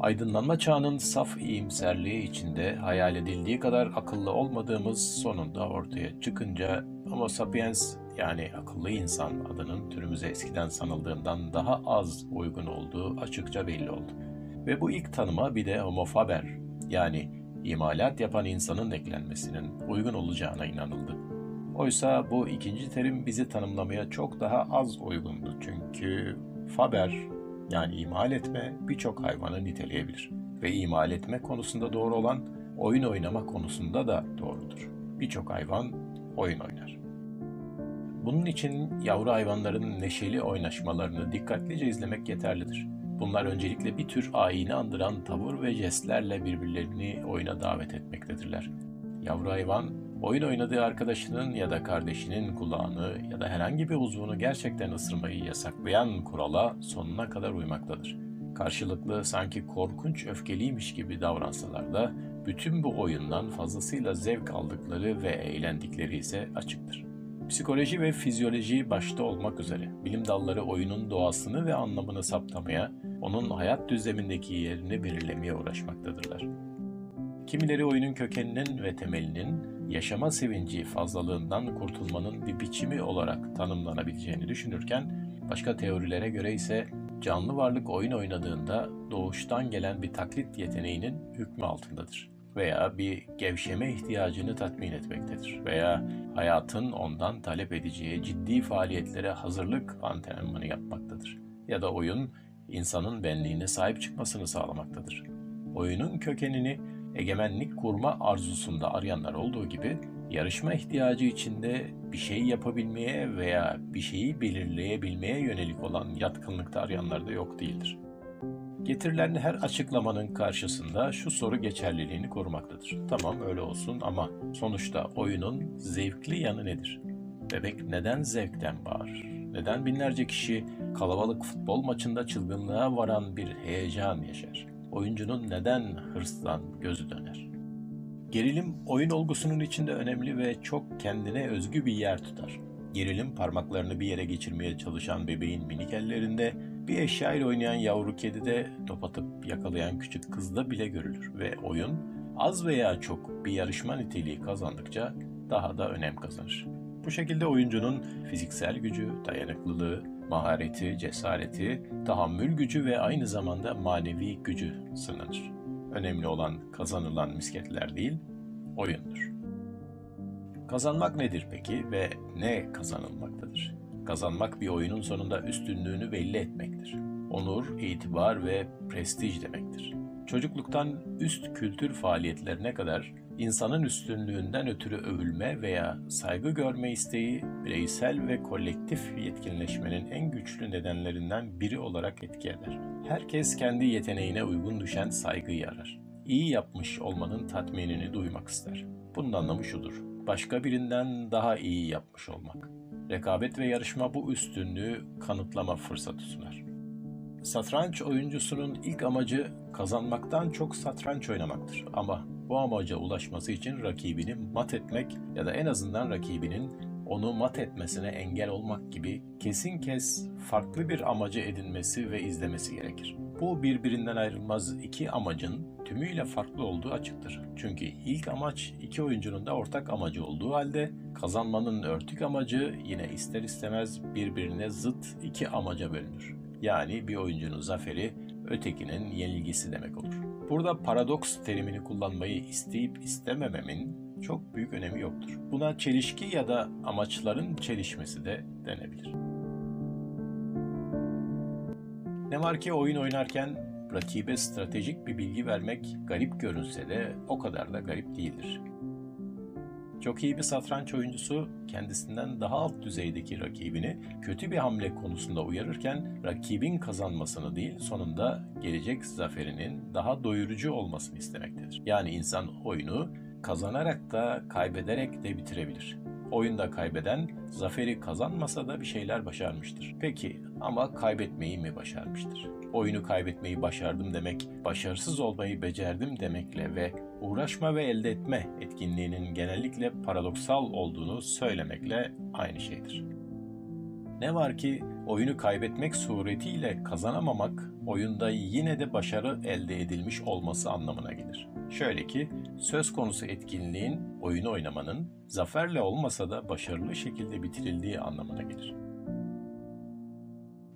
Aydınlanma çağının saf iyimserliği içinde hayal edildiği kadar akıllı olmadığımız sonunda ortaya çıkınca Homo sapiens yani akıllı insan adının türümüze eskiden sanıldığından daha az uygun olduğu açıkça belli oldu. Ve bu ilk tanıma bir de homo faber yani imalat yapan insanın eklenmesinin uygun olacağına inanıldı. Oysa bu ikinci terim bizi tanımlamaya çok daha az uygundu. Çünkü faber yani imal etme birçok hayvanı niteleyebilir. Ve imal etme konusunda doğru olan oyun oynama konusunda da doğrudur. Birçok hayvan oyun oynar. Bunun için yavru hayvanların neşeli oynaşmalarını dikkatlice izlemek yeterlidir. Bunlar öncelikle bir tür ayini andıran tavır ve jestlerle birbirlerini oyuna davet etmektedirler. Yavru hayvan, oyun oynadığı arkadaşının ya da kardeşinin kulağını ya da herhangi bir uzvunu gerçekten ısırmayı yasaklayan kurala sonuna kadar uymaktadır. Karşılıklı sanki korkunç öfkeliymiş gibi davransalar da bütün bu oyundan fazlasıyla zevk aldıkları ve eğlendikleri ise açıktır. Psikoloji ve fizyoloji başta olmak üzere bilim dalları oyunun doğasını ve anlamını saptamaya, onun hayat düzlemindeki yerini belirlemeye uğraşmaktadırlar. Kimileri oyunun kökeninin ve temelinin yaşama sevinci fazlalığından kurtulmanın bir biçimi olarak tanımlanabileceğini düşünürken, başka teorilere göre ise canlı varlık oyun oynadığında doğuştan gelen bir taklit yeteneğinin hükmü altındadır veya bir gevşeme ihtiyacını tatmin etmektedir veya hayatın ondan talep edeceği ciddi faaliyetlere hazırlık antrenmanı yapmaktadır. Ya da oyun insanın benliğine sahip çıkmasını sağlamaktadır. Oyunun kökenini egemenlik kurma arzusunda arayanlar olduğu gibi yarışma ihtiyacı içinde bir şey yapabilmeye veya bir şeyi belirleyebilmeye yönelik olan yatkınlıkta arayanlar da yok değildir. Getirilen her açıklamanın karşısında şu soru geçerliliğini korumaktadır. Tamam öyle olsun ama sonuçta oyunun zevkli yanı nedir? Bebek neden zevkten bağırır? Neden binlerce kişi kalabalık futbol maçında çılgınlığa varan bir heyecan yaşar? Oyuncunun neden hırslan gözü döner? Gerilim oyun olgusunun içinde önemli ve çok kendine özgü bir yer tutar. Gerilim parmaklarını bir yere geçirmeye çalışan bebeğin minik ellerinde, bir eşyayla oynayan yavru kedide, top atıp yakalayan küçük kızda bile görülür ve oyun az veya çok bir yarışma niteliği kazandıkça daha da önem kazanır. Bu şekilde oyuncunun fiziksel gücü, dayanıklılığı, mahareti, cesareti, tahammül gücü ve aynı zamanda manevi gücü sınanır. Önemli olan kazanılan misketler değil, oyundur. Kazanmak nedir peki ve ne kazanılmaktadır? Kazanmak bir oyunun sonunda üstünlüğünü belli etmektir. Onur, itibar ve prestij demektir. Çocukluktan üst kültür faaliyetlerine kadar insanın üstünlüğünden ötürü övülme veya saygı görme isteği bireysel ve kolektif yetkinleşmenin en güçlü nedenlerinden biri olarak etki eder. Herkes kendi yeteneğine uygun düşen saygıyı arar. İyi yapmış olmanın tatminini duymak ister. Bunun anlamı şudur. Başka birinden daha iyi yapmış olmak. Rekabet ve yarışma bu üstünlüğü kanıtlama fırsatı sunar. Satranç oyuncusunun ilk amacı kazanmaktan çok satranç oynamaktır. Ama bu amaca ulaşması için rakibini mat etmek ya da en azından rakibinin onu mat etmesine engel olmak gibi kesin kes farklı bir amacı edinmesi ve izlemesi gerekir. Bu birbirinden ayrılmaz iki amacın tümüyle farklı olduğu açıktır. Çünkü ilk amaç iki oyuncunun da ortak amacı olduğu halde kazanmanın örtük amacı yine ister istemez birbirine zıt iki amaca bölünür. Yani bir oyuncunun zaferi ötekinin yenilgisi demek olur. Burada paradoks terimini kullanmayı isteyip istemememin çok büyük önemi yoktur. Buna çelişki ya da amaçların çelişmesi de denebilir. Ne var ki oyun oynarken rakibe stratejik bir bilgi vermek garip görünse de o kadar da garip değildir. Çok iyi bir satranç oyuncusu kendisinden daha alt düzeydeki rakibini kötü bir hamle konusunda uyarırken rakibin kazanmasını değil sonunda gelecek zaferinin daha doyurucu olmasını istemektedir. Yani insan oyunu kazanarak da kaybederek de bitirebilir. Oyunda kaybeden zaferi kazanmasa da bir şeyler başarmıştır. Peki ama kaybetmeyi mi başarmıştır? Oyunu kaybetmeyi başardım demek, başarısız olmayı becerdim demekle ve uğraşma ve elde etme etkinliğinin genellikle paradoksal olduğunu söylemekle aynı şeydir. Ne var ki oyunu kaybetmek suretiyle kazanamamak, oyunda yine de başarı elde edilmiş olması anlamına gelir. Şöyle ki, söz konusu etkinliğin, oyunu oynamanın, zaferle olmasa da başarılı şekilde bitirildiği anlamına gelir.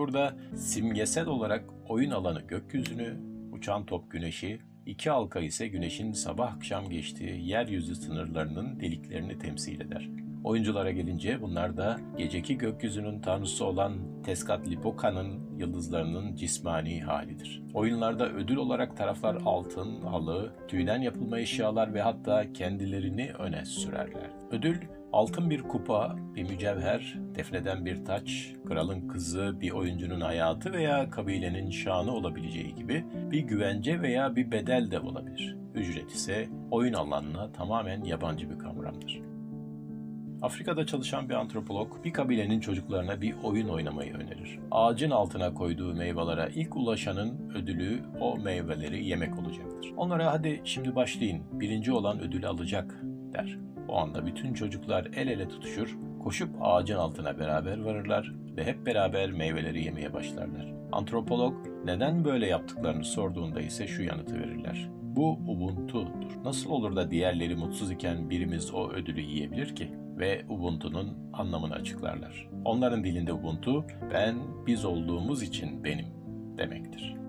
Burada simgesel olarak oyun alanı gökyüzünü, uçan top güneşi, iki halka ise güneşin sabah akşam geçtiği yeryüzü sınırlarının deliklerini temsil eder. Oyunculara gelince bunlar da geceki gökyüzünün tanrısı olan Tezcatlipocan'ın yıldızlarının cismani halidir. Oyunlarda ödül olarak taraflar altın, halı, tüyden yapılma eşyalar ve hatta kendilerini öne sürerler. Ödül altın bir kupa, bir mücevher, defneden bir taç, kralın kızı, bir oyuncunun hayatı veya kabilenin şanı olabileceği gibi bir güvence veya bir bedel de olabilir. Ücret ise oyun alanına tamamen yabancı bir kavramdır. Afrika'da çalışan bir antropolog bir kabilenin çocuklarına bir oyun oynamayı önerir. Ağacın altına koyduğu meyvelere ilk ulaşanın ödülü o meyveleri yemek olacaktır. Onlara hadi şimdi başlayın, birinci olan ödülü alacak der. O anda bütün çocuklar el ele tutuşur, koşup ağacın altına beraber varırlar ve hep beraber meyveleri yemeye başlarlar. Antropolog neden böyle yaptıklarını sorduğunda ise şu yanıtı verirler. Bu Ubuntu'dur. Nasıl olur da diğerleri mutsuz iken birimiz o ödülü yiyebilir ki? Ve Ubuntu'nun anlamını açıklarlar. Onların dilinde Ubuntu, ben biz olduğumuz için benim demektir.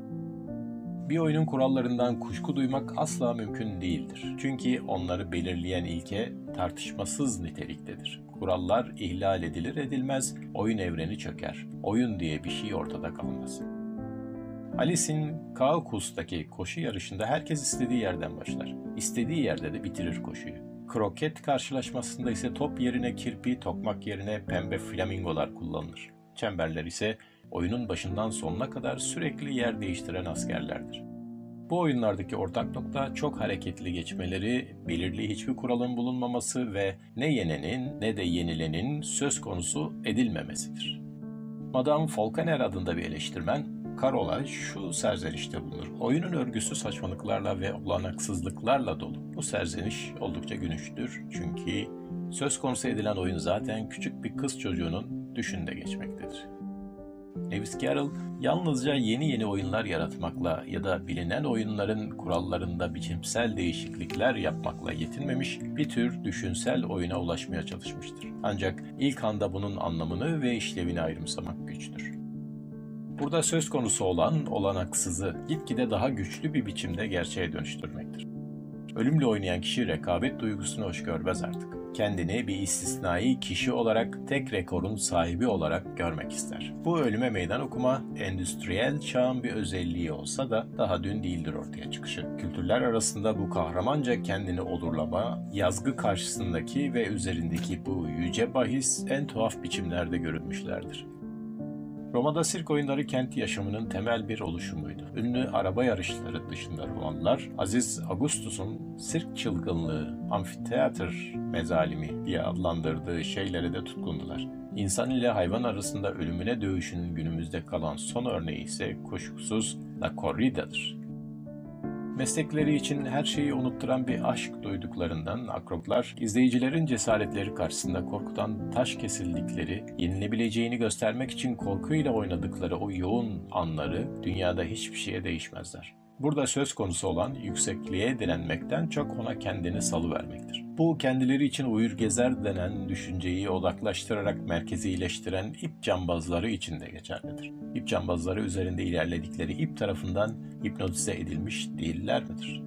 Bir oyunun kurallarından kuşku duymak asla mümkün değildir. Çünkü onları belirleyen ilke tartışmasız niteliktedir. Kurallar ihlal edilir edilmez, oyun evreni çöker. Oyun diye bir şey ortada kalmaz. Alice'in Kaukus'taki koşu yarışında herkes istediği yerden başlar. İstediği yerde de bitirir koşuyu. Kroket karşılaşmasında ise top yerine kirpi, tokmak yerine pembe flamingolar kullanılır. Çemberler ise oyunun başından sonuna kadar sürekli yer değiştiren askerlerdir. Bu oyunlardaki ortak nokta çok hareketli geçmeleri, belirli hiçbir kuralın bulunmaması ve ne yenenin ne de yenilenin söz konusu edilmemesidir. Madame Falconer adında bir eleştirmen, Karola şu serzenişte bulunur. Oyunun örgüsü saçmalıklarla ve olanaksızlıklarla dolu. Bu serzeniş oldukça gülünçtür çünkü söz konusu edilen oyun zaten küçük bir kız çocuğunun düşünde geçmektedir. Lewis Carroll yalnızca yeni yeni oyunlar yaratmakla ya da bilinen oyunların kurallarında biçimsel değişiklikler yapmakla yetinmemiş bir tür düşünsel oyuna ulaşmaya çalışmıştır. Ancak ilk anda bunun anlamını ve işlevini ayrımsamak güçtür. Burada söz konusu olan olanaksızı gitgide daha güçlü bir biçimde gerçeğe dönüştürmektir. Ölümle oynayan kişi rekabet duygusunu hoş görmez artık kendini bir istisnai kişi olarak tek rekorun sahibi olarak görmek ister. Bu ölüme meydan okuma endüstriyel çağın bir özelliği olsa da daha dün değildir ortaya çıkışı. Kültürler arasında bu kahramanca kendini olurlama, yazgı karşısındaki ve üzerindeki bu yüce bahis en tuhaf biçimlerde görülmüşlerdir. Roma'da sirk oyunları kent yaşamının temel bir oluşumuydu. Ünlü araba yarışları dışında Romalılar, Aziz Augustus'un sirk çılgınlığı, amfiteatr mezalimi diye adlandırdığı şeylere de tutkundular. İnsan ile hayvan arasında ölümüne dövüşünün günümüzde kalan son örneği ise kuşkusuz La Corrida'dır. Meslekleri için her şeyi unutturan bir aşk duyduklarından akroplar, izleyicilerin cesaretleri karşısında korkutan taş kesildikleri, yenilebileceğini göstermek için korkuyla oynadıkları o yoğun anları dünyada hiçbir şeye değişmezler. Burada söz konusu olan yüksekliğe direnmekten çok ona kendini salıvermektir. Bu kendileri için uyur gezer denen düşünceyi odaklaştırarak merkezileştiren ip cambazları için de geçerlidir. İp cambazları üzerinde ilerledikleri ip tarafından hipnotize edilmiş değiller midir?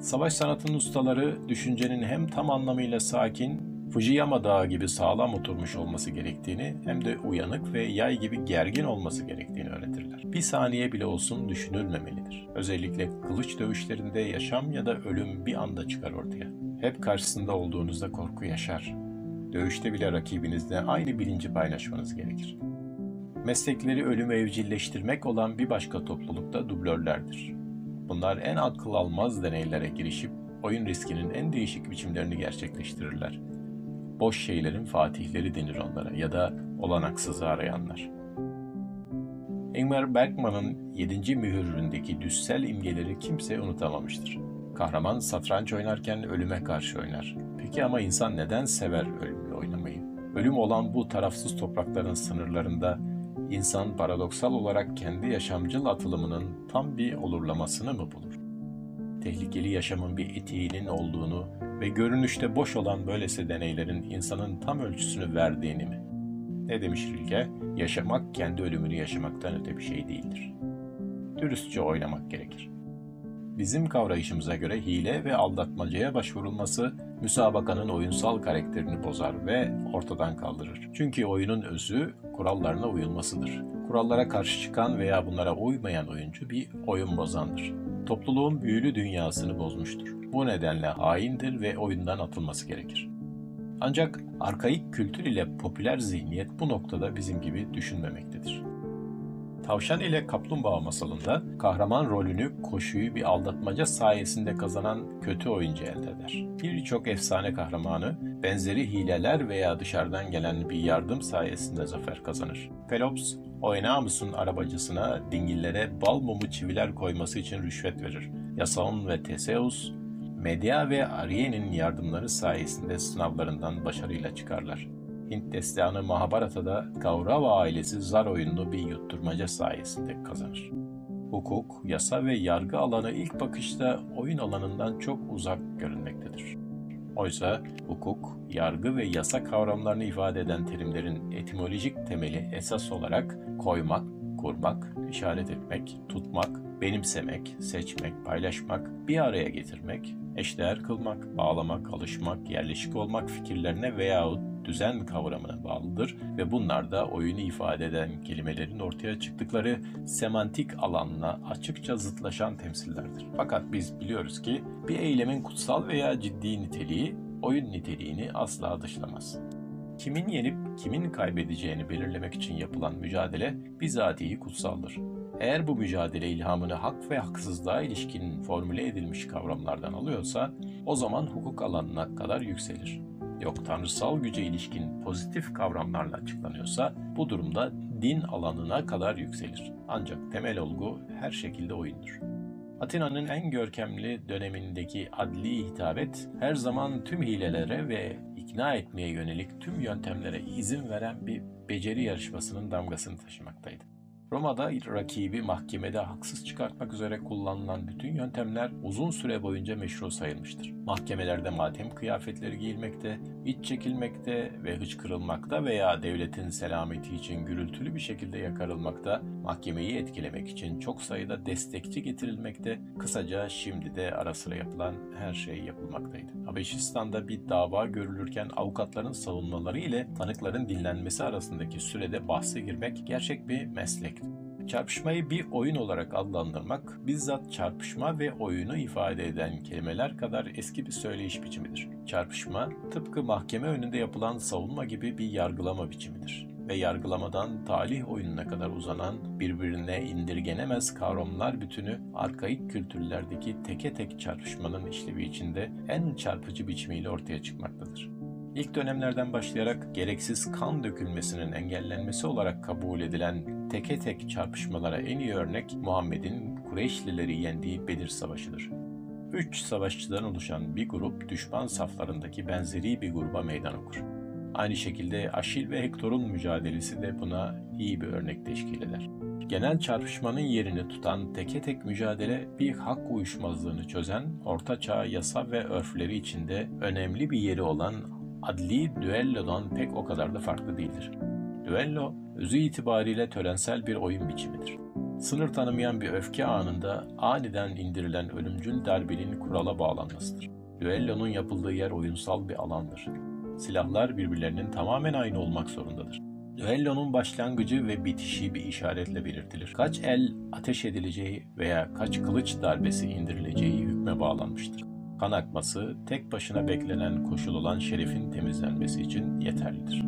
Savaş sanatının ustaları düşüncenin hem tam anlamıyla sakin Fujiyama Dağı gibi sağlam oturmuş olması gerektiğini hem de uyanık ve yay gibi gergin olması gerektiğini öğretirler. Bir saniye bile olsun düşünülmemelidir. Özellikle kılıç dövüşlerinde yaşam ya da ölüm bir anda çıkar ortaya. Hep karşısında olduğunuzda korku yaşar. Dövüşte bile rakibinizle aynı bilinci paylaşmanız gerekir. Meslekleri ölümü evcilleştirmek olan bir başka toplulukta dublörlerdir. Bunlar en akıl almaz deneylere girişip oyun riskinin en değişik biçimlerini gerçekleştirirler boş şeylerin fatihleri denir onlara ya da olanaksızı arayanlar. Ingmar Bergman'ın 7. mühüründeki düssel imgeleri kimse unutamamıştır. Kahraman satranç oynarken ölüme karşı oynar. Peki ama insan neden sever ölümle oynamayı? Ölüm olan bu tarafsız toprakların sınırlarında insan paradoksal olarak kendi yaşamcıl atılımının tam bir olurlamasını mı bulur? Tehlikeli yaşamın bir etiğinin olduğunu ve görünüşte boş olan böylesi deneylerin insanın tam ölçüsünü verdiğini mi? Ne demiş Rilke? Yaşamak kendi ölümünü yaşamaktan öte bir şey değildir. Dürüstçe oynamak gerekir. Bizim kavrayışımıza göre hile ve aldatmacaya başvurulması müsabakanın oyunsal karakterini bozar ve ortadan kaldırır. Çünkü oyunun özü kurallarına uyulmasıdır. Kurallara karşı çıkan veya bunlara uymayan oyuncu bir oyun bozandır. Topluluğun büyülü dünyasını bozmuştur. Bu nedenle haindir ve oyundan atılması gerekir. Ancak arkaik kültür ile popüler zihniyet bu noktada bizim gibi düşünmemektedir. Tavşan ile Kaplumbağa masalında kahraman rolünü koşuyu bir aldatmaca sayesinde kazanan kötü oyuncu elde eder. Birçok efsane kahramanı benzeri hileler veya dışarıdan gelen bir yardım sayesinde zafer kazanır. Pelops, Oenamus'un arabacısına dingillere bal mumu çiviler koyması için rüşvet verir. Yasaon ve Teseus, Medea ve Arye'nin yardımları sayesinde sınavlarından başarıyla çıkarlar. Hint destanı Mahabharata'da Kaurava ailesi zar oyununu bir yutturmaca sayesinde kazanır. Hukuk, yasa ve yargı alanı ilk bakışta oyun alanından çok uzak görünmektedir. Oysa hukuk, yargı ve yasa kavramlarını ifade eden terimlerin etimolojik temeli esas olarak koymak, kurmak, işaret etmek, tutmak, benimsemek, seçmek, paylaşmak, bir araya getirmek, eşdeğer kılmak, bağlamak, alışmak, yerleşik olmak fikirlerine veyahut düzen kavramına bağlıdır ve bunlar da oyunu ifade eden kelimelerin ortaya çıktıkları semantik alanla açıkça zıtlaşan temsillerdir. Fakat biz biliyoruz ki bir eylemin kutsal veya ciddi niteliği oyun niteliğini asla dışlamaz. Kimin yenip kimin kaybedeceğini belirlemek için yapılan mücadele bizatihi kutsaldır. Eğer bu mücadele ilhamını hak ve haksızlığa ilişkin formüle edilmiş kavramlardan alıyorsa, o zaman hukuk alanına kadar yükselir. Yok tanrısal güce ilişkin pozitif kavramlarla açıklanıyorsa, bu durumda din alanına kadar yükselir. Ancak temel olgu her şekilde oyundur. Atina'nın en görkemli dönemindeki adli hitabet her zaman tüm hilelere ve ikna etmeye yönelik tüm yöntemlere izin veren bir beceri yarışmasının damgasını taşımaktaydı. Roma'da rakibi mahkemede haksız çıkartmak üzere kullanılan bütün yöntemler uzun süre boyunca meşru sayılmıştır. Mahkemelerde matem kıyafetleri giyilmekte, iç çekilmekte ve hıçkırılmakta veya devletin selameti için gürültülü bir şekilde yakarılmakta, mahkemeyi etkilemek için çok sayıda destekçi getirilmekte, kısaca şimdi de ara sıra yapılan her şey yapılmaktaydı. Habeşistan'da bir dava görülürken avukatların savunmaları ile tanıkların dinlenmesi arasındaki sürede bahse girmek gerçek bir meslekti. Çarpışmayı bir oyun olarak adlandırmak, bizzat çarpışma ve oyunu ifade eden kelimeler kadar eski bir söyleyiş biçimidir. Çarpışma, tıpkı mahkeme önünde yapılan savunma gibi bir yargılama biçimidir ve yargılamadan talih oyununa kadar uzanan birbirine indirgenemez kavramlar bütünü arkaik kültürlerdeki teke tek çarpışmanın işlevi içinde en çarpıcı biçimiyle ortaya çıkmaktadır. İlk dönemlerden başlayarak gereksiz kan dökülmesinin engellenmesi olarak kabul edilen teke tek çarpışmalara en iyi örnek Muhammed'in Kureyşlileri yendiği Bedir Savaşı'dır. Üç savaşçıdan oluşan bir grup düşman saflarındaki benzeri bir gruba meydan okur. Aynı şekilde Aşil ve Hektor'un mücadelesi de buna iyi bir örnek teşkil eder. Genel çarpışmanın yerini tutan teke tek mücadele bir hak uyuşmazlığını çözen, ortaçağ yasa ve örfleri içinde önemli bir yeri olan adli düellodan pek o kadar da farklı değildir. Düello, özü itibariyle törensel bir oyun biçimidir. Sınır tanımayan bir öfke anında aniden indirilen ölümcül darbenin kurala bağlanmasıdır. Düellonun yapıldığı yer oyunsal bir alandır. Silahlar birbirlerinin tamamen aynı olmak zorundadır. Düellonun başlangıcı ve bitişi bir işaretle belirtilir. Kaç el ateş edileceği veya kaç kılıç darbesi indirileceği hükme bağlanmıştır. Kan akması tek başına beklenen koşul olan şerefin temizlenmesi için yeterlidir.